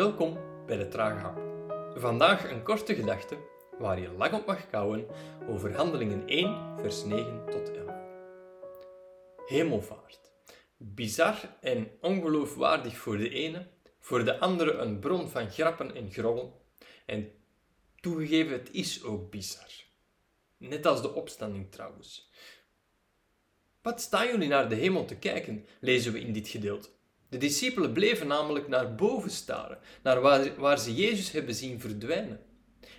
Welkom bij de Trage Hap. Vandaag een korte gedachte waar je lang op mag kouwen over Handelingen 1, vers 9 tot 11. Hemelvaart. Bizar en ongeloofwaardig voor de ene, voor de andere een bron van grappen en grollen. En toegegeven, het is ook bizar. Net als de opstanding trouwens. Wat staan jullie naar de hemel te kijken, lezen we in dit gedeelte. De discipelen bleven namelijk naar boven staren, naar waar, waar ze Jezus hebben zien verdwijnen.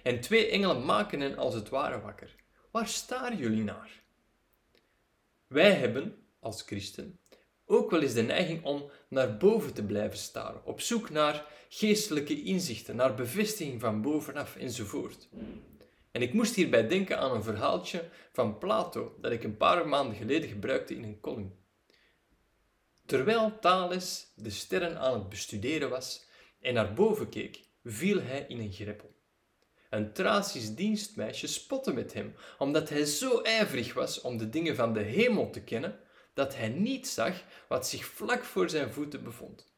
En twee engelen maken hen als het ware wakker. Waar staren jullie naar? Wij hebben, als christen, ook wel eens de neiging om naar boven te blijven staren, op zoek naar geestelijke inzichten, naar bevestiging van bovenaf enzovoort. En ik moest hierbij denken aan een verhaaltje van Plato dat ik een paar maanden geleden gebruikte in een column. Terwijl Thales de sterren aan het bestuderen was en naar boven keek, viel hij in een greppel. Een Thracisch dienstmeisje spotte met hem, omdat hij zo ijverig was om de dingen van de hemel te kennen, dat hij niet zag wat zich vlak voor zijn voeten bevond.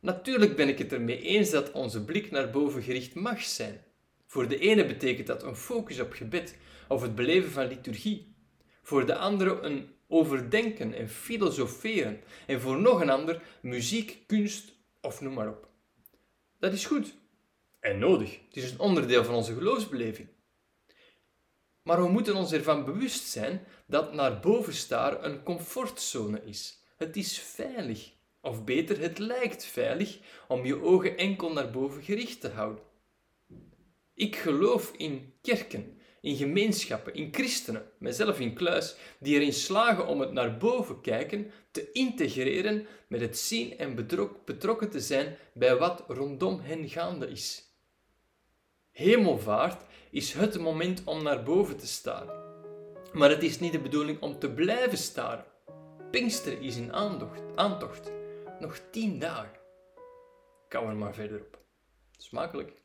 Natuurlijk ben ik het ermee eens dat onze blik naar boven gericht mag zijn. Voor de ene betekent dat een focus op gebed of het beleven van liturgie. Voor de andere een overdenken en filosoferen. En voor nog een ander muziek, kunst of noem maar op. Dat is goed en nodig. Het is een onderdeel van onze geloofsbeleving. Maar we moeten ons ervan bewust zijn dat naar boven staren een comfortzone is. Het is veilig. Of beter, het lijkt veilig om je ogen enkel naar boven gericht te houden. Ik geloof in kerken, in gemeenschappen, in christenen, mezelf in kluis, die erin slagen om het naar boven kijken te integreren met het zien en betrokken te zijn bij wat rondom hen gaande is. Hemelvaart is het moment om naar boven te staren. Maar het is niet de bedoeling om te blijven staren. Pinksteren is in aantocht, aantocht. Nog tien dagen. Kou er maar verder op. Smakelijk.